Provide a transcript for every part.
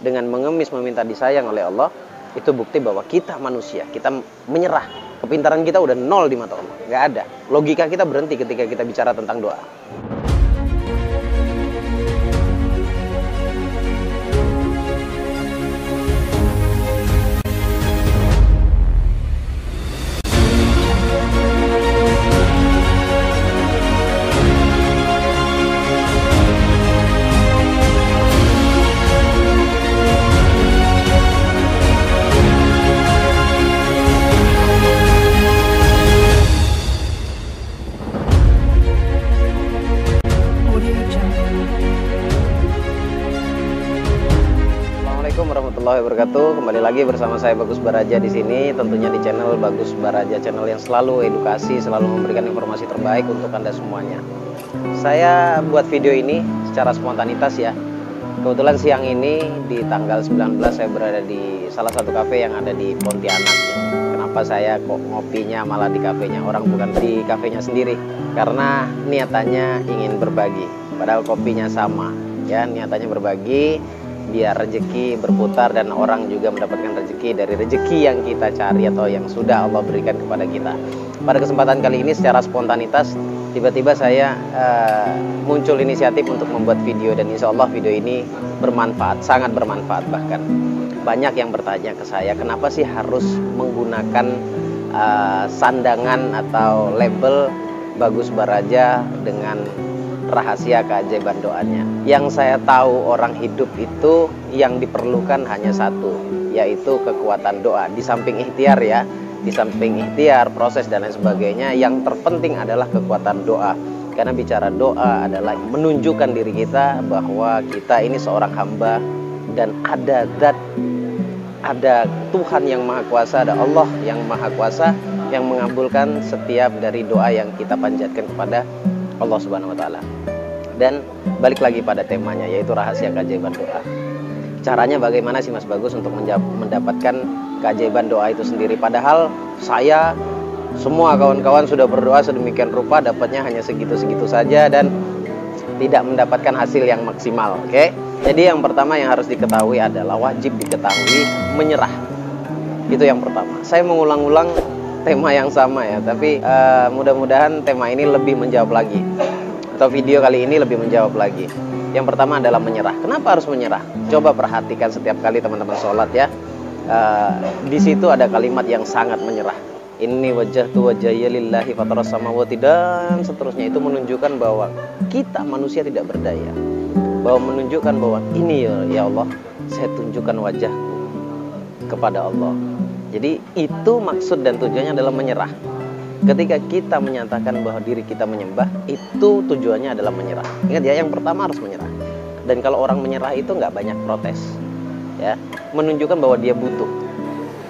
dengan mengemis meminta disayang oleh Allah itu bukti bahwa kita manusia kita menyerah. Kepintaran kita udah nol di mata Allah. Nggak ada. Logika kita berhenti ketika kita bicara tentang doa wabarakatuh. Kembali lagi bersama saya Bagus Baraja di sini, tentunya di channel Bagus Baraja, channel yang selalu edukasi, selalu memberikan informasi terbaik untuk Anda semuanya. Saya buat video ini secara spontanitas ya. Kebetulan siang ini di tanggal 19 saya berada di salah satu kafe yang ada di Pontianak. Kenapa saya kok ngopinya malah di kafenya orang bukan di kafenya sendiri? Karena niatannya ingin berbagi. Padahal kopinya sama ya, niatannya berbagi biar rezeki berputar dan orang juga mendapatkan rezeki dari rezeki yang kita cari atau yang sudah Allah berikan kepada kita. Pada kesempatan kali ini secara spontanitas tiba-tiba saya eh, muncul inisiatif untuk membuat video dan insya Allah video ini bermanfaat, sangat bermanfaat bahkan. Banyak yang bertanya ke saya kenapa sih harus menggunakan eh, sandangan atau label Bagus Baraja dengan rahasia keajaiban doanya. Yang saya tahu orang hidup itu yang diperlukan hanya satu, yaitu kekuatan doa. Di samping ikhtiar ya, di samping ikhtiar, proses dan lain sebagainya, yang terpenting adalah kekuatan doa. Karena bicara doa adalah menunjukkan diri kita bahwa kita ini seorang hamba dan ada zat ada Tuhan yang Maha Kuasa, ada Allah yang Maha Kuasa yang mengabulkan setiap dari doa yang kita panjatkan kepada Allah Subhanahu wa taala. Dan balik lagi pada temanya yaitu rahasia keajaiban doa. Caranya bagaimana sih Mas Bagus untuk mendapatkan keajaiban doa itu sendiri padahal saya semua kawan-kawan sudah berdoa sedemikian rupa dapatnya hanya segitu-segitu saja dan tidak mendapatkan hasil yang maksimal, oke? Jadi yang pertama yang harus diketahui adalah wajib diketahui menyerah. Itu yang pertama. Saya mengulang-ulang tema yang sama ya, tapi eh, mudah-mudahan tema ini lebih menjawab lagi atau video kali ini lebih menjawab lagi. Yang pertama adalah menyerah. Kenapa harus menyerah? Coba perhatikan setiap kali teman-teman sholat ya. Eh, di situ ada kalimat yang sangat menyerah. Ini wajah tu wajahya lillahi fataras samawati dan seterusnya itu menunjukkan bahwa kita manusia tidak berdaya. Bahwa menunjukkan bahwa ini ya, ya Allah, saya tunjukkan wajahku kepada Allah. Jadi itu maksud dan tujuannya adalah menyerah. Ketika kita menyatakan bahwa diri kita menyembah, itu tujuannya adalah menyerah. Ingat ya, yang pertama harus menyerah. Dan kalau orang menyerah itu nggak banyak protes, ya, menunjukkan bahwa dia butuh.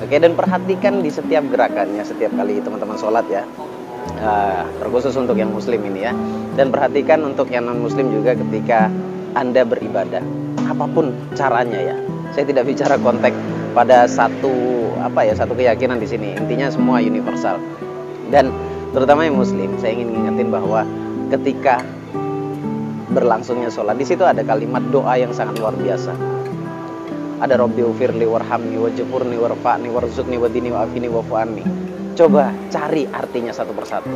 Oke, dan perhatikan di setiap gerakannya, setiap kali teman-teman sholat ya, Ah, terkhusus untuk yang muslim ini ya. Dan perhatikan untuk yang non muslim juga ketika anda beribadah, apa pun caranya ya. Saya tidak bicara konteks pada satu apa ya satu keyakinan di sini. Intinya semua universal. Dan terutama yang muslim, saya ingin ngingetin bahwa ketika berlangsungnya sholat di situ ada kalimat doa yang sangat luar biasa. Ada Robbi ufirli warhamni wajfurni warfa'ni warzuqni wadini wa'afini wa'fu'anni. Coba cari artinya satu persatu.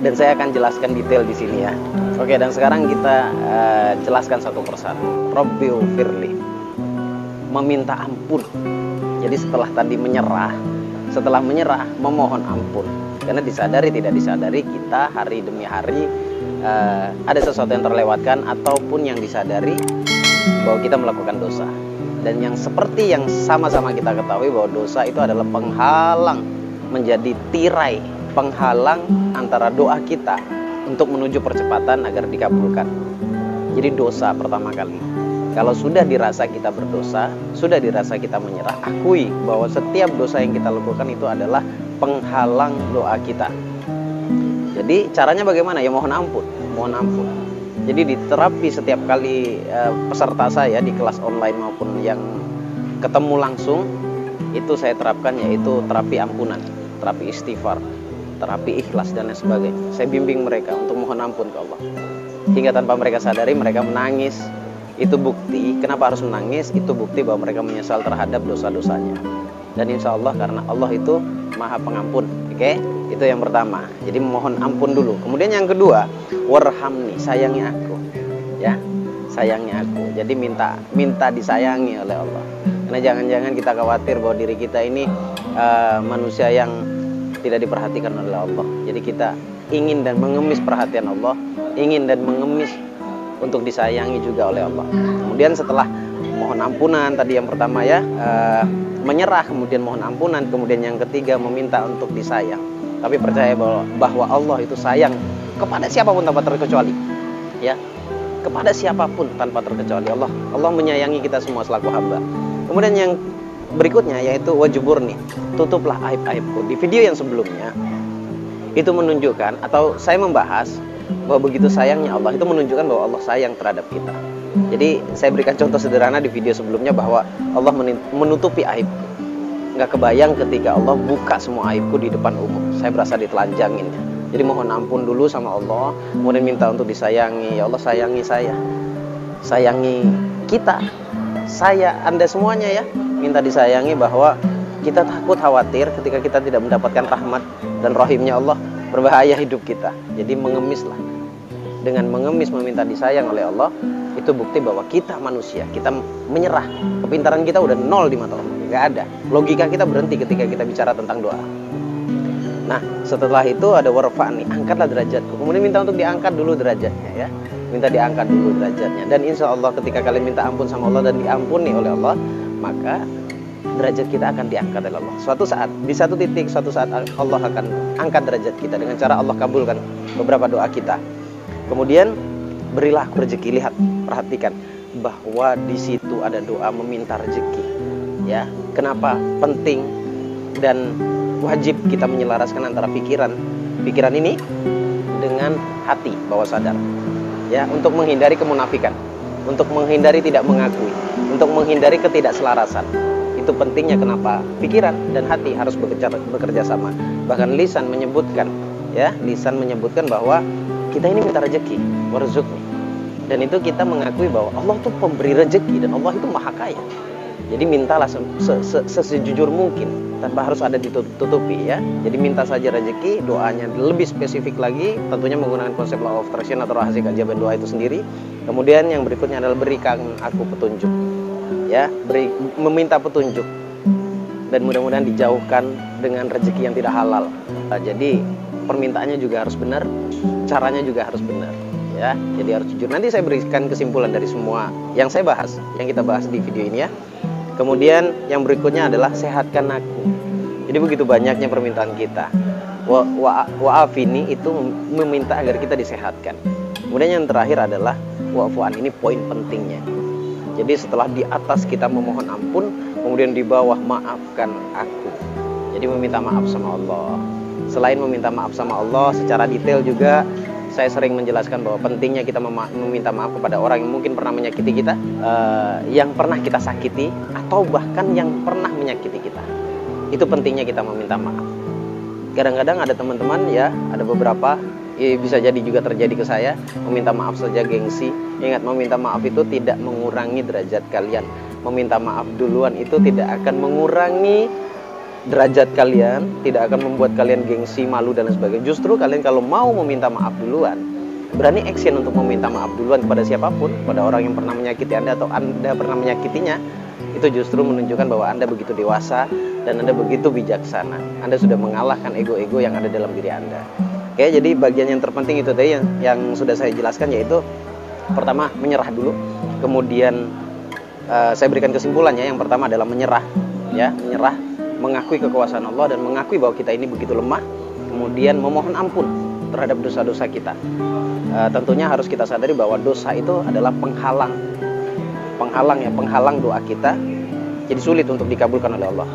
Dan saya akan jelaskan detail di sini ya. Oke, dan sekarang kita eh, jelaskan satu persatu. Robbi ufirli meminta ampun. Jadi setelah tadi menyerah, setelah menyerah memohon ampun. Karena disadari tidak disadari kita hari demi hari eh, ada sesuatu yang terlewatkan ataupun yang disadari bahwa kita melakukan dosa. Dan yang seperti yang sama-sama kita ketahui bahwa dosa itu adalah penghalang menjadi tirai penghalang antara doa kita untuk menuju percepatan agar dikabulkan. Jadi dosa pertama kali. Kalau sudah dirasa kita berdosa, sudah dirasa kita menyerah, akui bahwa setiap dosa yang kita lakukan itu adalah penghalang doa kita. Jadi caranya bagaimana? Ya mohon ampun, mohon ampun. Jadi diterapi setiap kali eh, peserta saya di kelas online maupun yang ketemu langsung itu saya terapkan yaitu terapi ampunan, terapi istighfar, terapi ikhlas dan lain sebagainya. Saya bimbing mereka untuk mohon ampun ke Allah. Hingga tanpa mereka sadari mereka menangis, itu bukti kenapa harus menangis itu bukti bahwa mereka menyesal terhadap dosa-dosanya. Dan insya Allah karena Allah itu maha pengampun oke? Itu yang pertama. Jadi mohon ampun dulu. Kemudian yang kedua warhamni sayangi aku ya. Sayangi aku. Jadi minta minta disayangi oleh Allah. Karena jangan-jangan kita khawatir bahwa diri kita ini uh, manusia yang tidak diperhatikan oleh Allah. Jadi kita ingin dan mengemis perhatian Allah ingin dan mengemis untuk disayangi juga oleh Allah. Kemudian setelah mohon ampunan tadi yang pertama ya uh, menyerah kemudian mohon ampunan kemudian yang ketiga meminta untuk disayang. Tapi percaya bahwa bahwa Allah itu sayang kepada siapa pun tanpa terkecuali ya. Kepada siapa pun tanpa terkecuali. Allah Allah menyayangi kita semua selaku hamba. Kemudian yang berikutnya yaitu wajibur nih tutuplah aib aibku di video yang sebelumnya itu menunjukkan atau saya membahas bahwa begitu sayangnya Allah itu menunjukkan bahwa Allah sayang terhadap kita jadi saya berikan contoh sederhana di video sebelumnya bahwa Allah menutupi aib. Nggak kebayang ketika Allah buka semua aibku di depan umum. Saya berasa ditelanjangin. Jadi mohon ampun dulu sama Allah, kemudian minta untuk disayangi. Ya Allah sayangi saya. Sayangi kita. Saya, Anda semuanya ya. Minta disayangi bahwa kita takut khawatir ketika kita tidak mendapatkan rahmat dan rahimnya Allah berbahaya hidup kita. Jadi mengemislah. Dengan mengemis meminta disayang oleh Allah, itu bukti bahwa kita manusia kita menyerah. Kepintaran kita udah nol di mata Allah. Nggak ada. Logika kita berhenti ketika kita bicara tentang doa. Nah setelah itu ada warfa'ni. Angkatlah derajatku. Kemudian minta untuk diangkat dulu derajatnya ya. Minta diangkat dulu derajatnya. Dan insya Allah ketika kalian minta ampun sama Allah dan diampuni oleh Allah maka derajat kita akan diangkat oleh Allah. Suatu saat di satu titik suatu saat Allah akan angkat derajat kita dengan cara Allah kabulkan beberapa doa kita. Kemudian berilah aku rezeki lihat perhatikan bahwa di situ ada doa meminta rezeki ya kenapa penting dan wajib kita menyelaraskan antara pikiran? Pikiran ini dengan hati bawah sadar. Ya untuk menghindari kemunafikan untuk menghindari tidak mengakui untuk menghindari ketidakselarasan itu pentingnya kenapa? Pikiran dan hati harus bekerja bekerja sama. Bahkan lisan menyebutkan ya lisan menyebutkan bahwa kita ini minta rezeki warzukni dan itu kita mengakui bahwa Allah itu pemberi rezeki dan Allah itu maha kaya. Jadi mintalah sesejujur mungkin tanpa harus ada ditutupi ya. Jadi minta saja rezeki doanya lebih spesifik lagi tentunya menggunakan konsep law of attraction atau rahasia kajian doa itu sendiri. Kemudian yang berikutnya adalah berikan aku petunjuk ya beri meminta petunjuk. Dan mudah-mudahan dijauhkan dengan rezeki yang tidak halal. Nah, jadi permintaannya juga harus benar caranya juga harus benar ya. Jadi harus jujur. Nanti saya berikan kesimpulan dari semua yang saya bahas yang kita bahas di video ini ya. Kemudian yang berikutnya adalah sehatkan aku. Jadi begitu banyaknya permintaan kita. Wa, wa, wa'afini itu meminta agar kita disehatkan. Kemudian yang terakhir adalah wa'fu'an ini poin pentingnya jadi setelah di atas kita memohon ampun kemudian di bawah maafkan aku jadi meminta maaf sama Allah selain meminta maaf sama Allah secara detail juga saya sering menjelaskan bahwa pentingnya kita meminta maaf kepada orang yang mungkin pernah menyakiti kita, uh, yang pernah kita sakiti, atau bahkan yang pernah menyakiti kita. Itu pentingnya kita meminta maaf. Kadang-kadang ada teman-teman ya, ada beberapa bisa jadi juga terjadi ke saya meminta maaf saja gengsi. Ingat meminta maaf itu tidak mengurangi derajat kalian. Meminta maaf duluan itu tidak akan mengurangi derajat kalian, tidak akan membuat kalian gengsi, malu dan sebagainya. Justru kalian kalau mau meminta maaf duluan, berani action untuk meminta maaf duluan kepada siapa pun, pada orang yang pernah menyakiti Anda atau Anda pernah menyakitinya, itu justru menunjukkan bahwa Anda begitu dewasa dan Anda begitu bijaksana. Anda sudah mengalahkan ego-ego yang ada dalam diri Anda. Oke, jadi bagian yang terpenting itu tadi yang, yang sudah saya jelaskan yaitu pertama menyerah dulu, kemudian uh, saya berikan kesimpulannya yang pertama adalah menyerah, ya menyerah mengakui kekuasaan Allah dan mengakui bahwa kita ini begitu lemah, kemudian memohon ampun terhadap dosa-dosa kita. E, tentunya harus kita sadari bahwa dosa itu adalah penghalang, penghalang ya, penghalang doa kita. Jadi sulit untuk dikabulkan oleh Allah.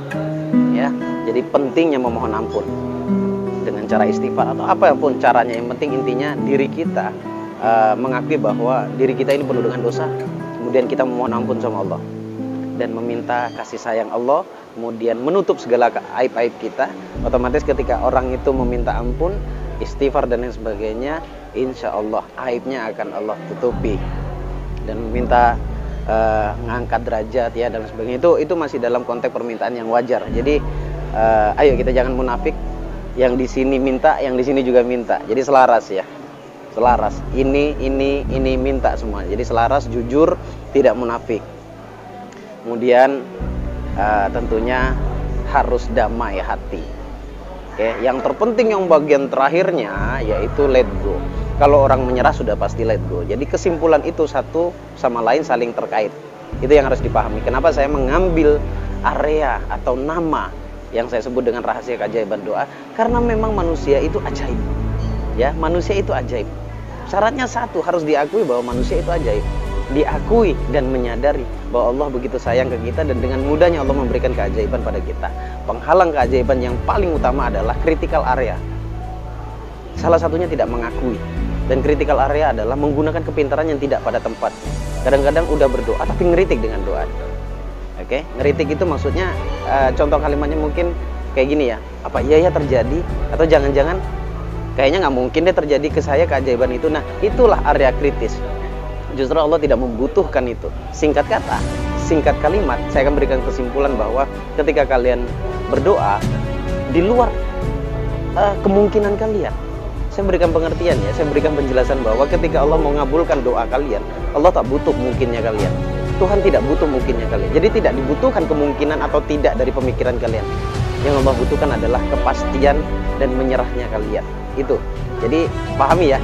Ya, jadi pentingnya memohon ampun dengan cara istighfar atau apa pun caranya. Yang penting intinya diri kita e, mengakui bahwa diri kita ini penuh dengan dosa. Kemudian kita memohon ampun sama Allah dan meminta kasih sayang Allah. Kemudian menutup segala aib-aib kita. Otomatis ketika orang itu meminta ampun istighfar dan lain sebagainya insya Allah aibnya akan Allah tutupi. Dan meminta eh, ngangkat derajat ya dan sebagainya. Itu itu masih dalam konteks permintaan yang wajar. Jadi eh, ayo kita jangan munafik yang di sini minta yang di sini juga minta. Jadi selaras ya. Selaras. Ini ini ini minta semua. Jadi selaras jujur tidak munafik. Kemudian eh, tentunya harus damai hati. Oke yang terpenting yang bagian terakhirnya yaitu let go. Kalau orang menyerah sudah pasti let go. Jadi kesimpulan itu satu sama lain saling terkait. Itu yang harus dipahami. Kenapa saya mengambil area atau nama yang saya sebut dengan rahasia keajaiban doa karena memang manusia itu ajaib. Ya manusia itu ajaib. Syaratnya satu harus diakui bahwa manusia itu ajaib. Diakui dan menyadari bahwa Allah begitu sayang ke kita dan dengan mudahnya Allah memberikan keajaiban pada kita. Penghalang keajaiban yang paling utama adalah critical area. Salah satunya tidak mengakui. Dan critical area adalah menggunakan kepintaran yang tidak pada tempat. Kadang-kadang udah berdoa tapi ngeritik dengan doa oke? Ngeritik itu maksudnya eh, contoh kalimatnya mungkin kayak gini ya. Apa iya ya terjadi? Atau jangan-jangan kayaknya nggak mungkin deh terjadi ke saya keajaiban itu. Nah itulah area kritis. Justru Allah tidak membutuhkan itu. Singkat kata singkat kalimat saya akan berikan kesimpulan bahwa ketika kalian berdoa di luar eh, kemungkinan kalian saya berikan pengertian ya saya berikan penjelasan bahwa ketika Allah mengabulkan doa kalian Allah tak butuh mungkinnya kalian Tuhan tidak butuh mungkinnya kalian jadi tidak dibutuhkan kemungkinan atau tidak dari pemikiran kalian yang Allah butuhkan adalah kepastian dan menyerahnya kalian itu jadi pahami ya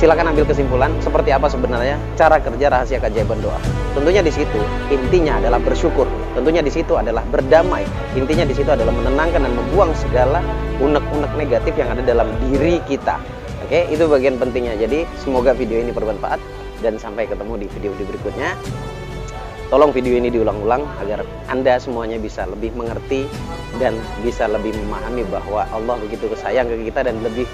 silakan ambil kesimpulan seperti apa sebenarnya cara kerja rahasia keajaiban doa. Tentunya di situ intinya adalah bersyukur. Tentunya di situ adalah berdamai. Intinya di situ adalah menenangkan dan membuang segala unek-unek negatif yang ada dalam diri kita. Oke, itu bagian pentingnya. Jadi semoga video ini bermanfaat dan sampai ketemu di video-video berikutnya. Tolong video ini diulang-ulang agar Anda semuanya bisa lebih mengerti dan bisa lebih memahami bahwa Allah begitu sayang ke kita dan lebih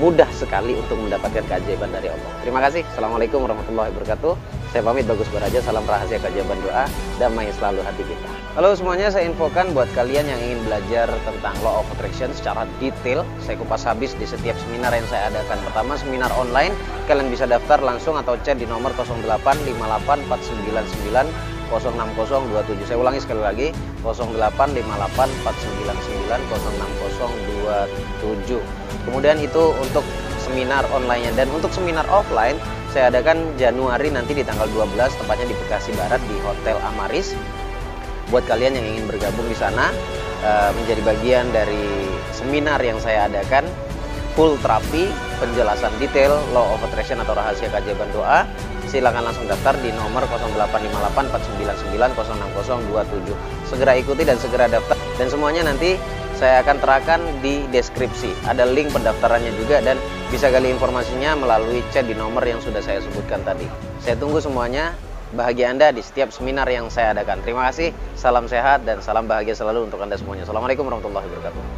mudah sekali untuk mendapatkan keajaiban dari Allah. Terima kasih. Assalamualaikum warahmatullahi wabarakatuh. Saya pamit Bagus Baraja. Salam rahasia keajaiban doa. Damai selalu hati kita. Halo semuanya, saya infokan buat kalian yang ingin belajar tentang Law of Attraction secara detail. Saya kupas habis di setiap seminar yang saya adakan. Pertama, seminar online. Kalian bisa daftar langsung atau chat di nomor 0858499 06027. Saya ulangi sekali lagi 0858499 Kemudian itu untuk seminar online dan untuk seminar offline saya adakan Januari nanti di tanggal 12 tepatnya di Bekasi Barat di Hotel Amaris. Buat kalian yang ingin bergabung di sana eh, menjadi bagian dari seminar yang saya adakan full terapi penjelasan detail law of attraction atau rahasia keajaiban doa silakan langsung daftar di nomor 085849906027 segera ikuti dan segera daftar dan semuanya nanti saya akan terahkan di deskripsi. Ada link pendaftarannya juga dan bisa gali informasinya melalui chat di nomor yang sudah saya sebutkan tadi. Saya tunggu semuanya. Bahagia Anda di setiap seminar yang saya adakan. Terima kasih salam sehat dan salam bahagia selalu untuk Anda semuanya. Assalamualaikum warahmatullahi wabarakatuh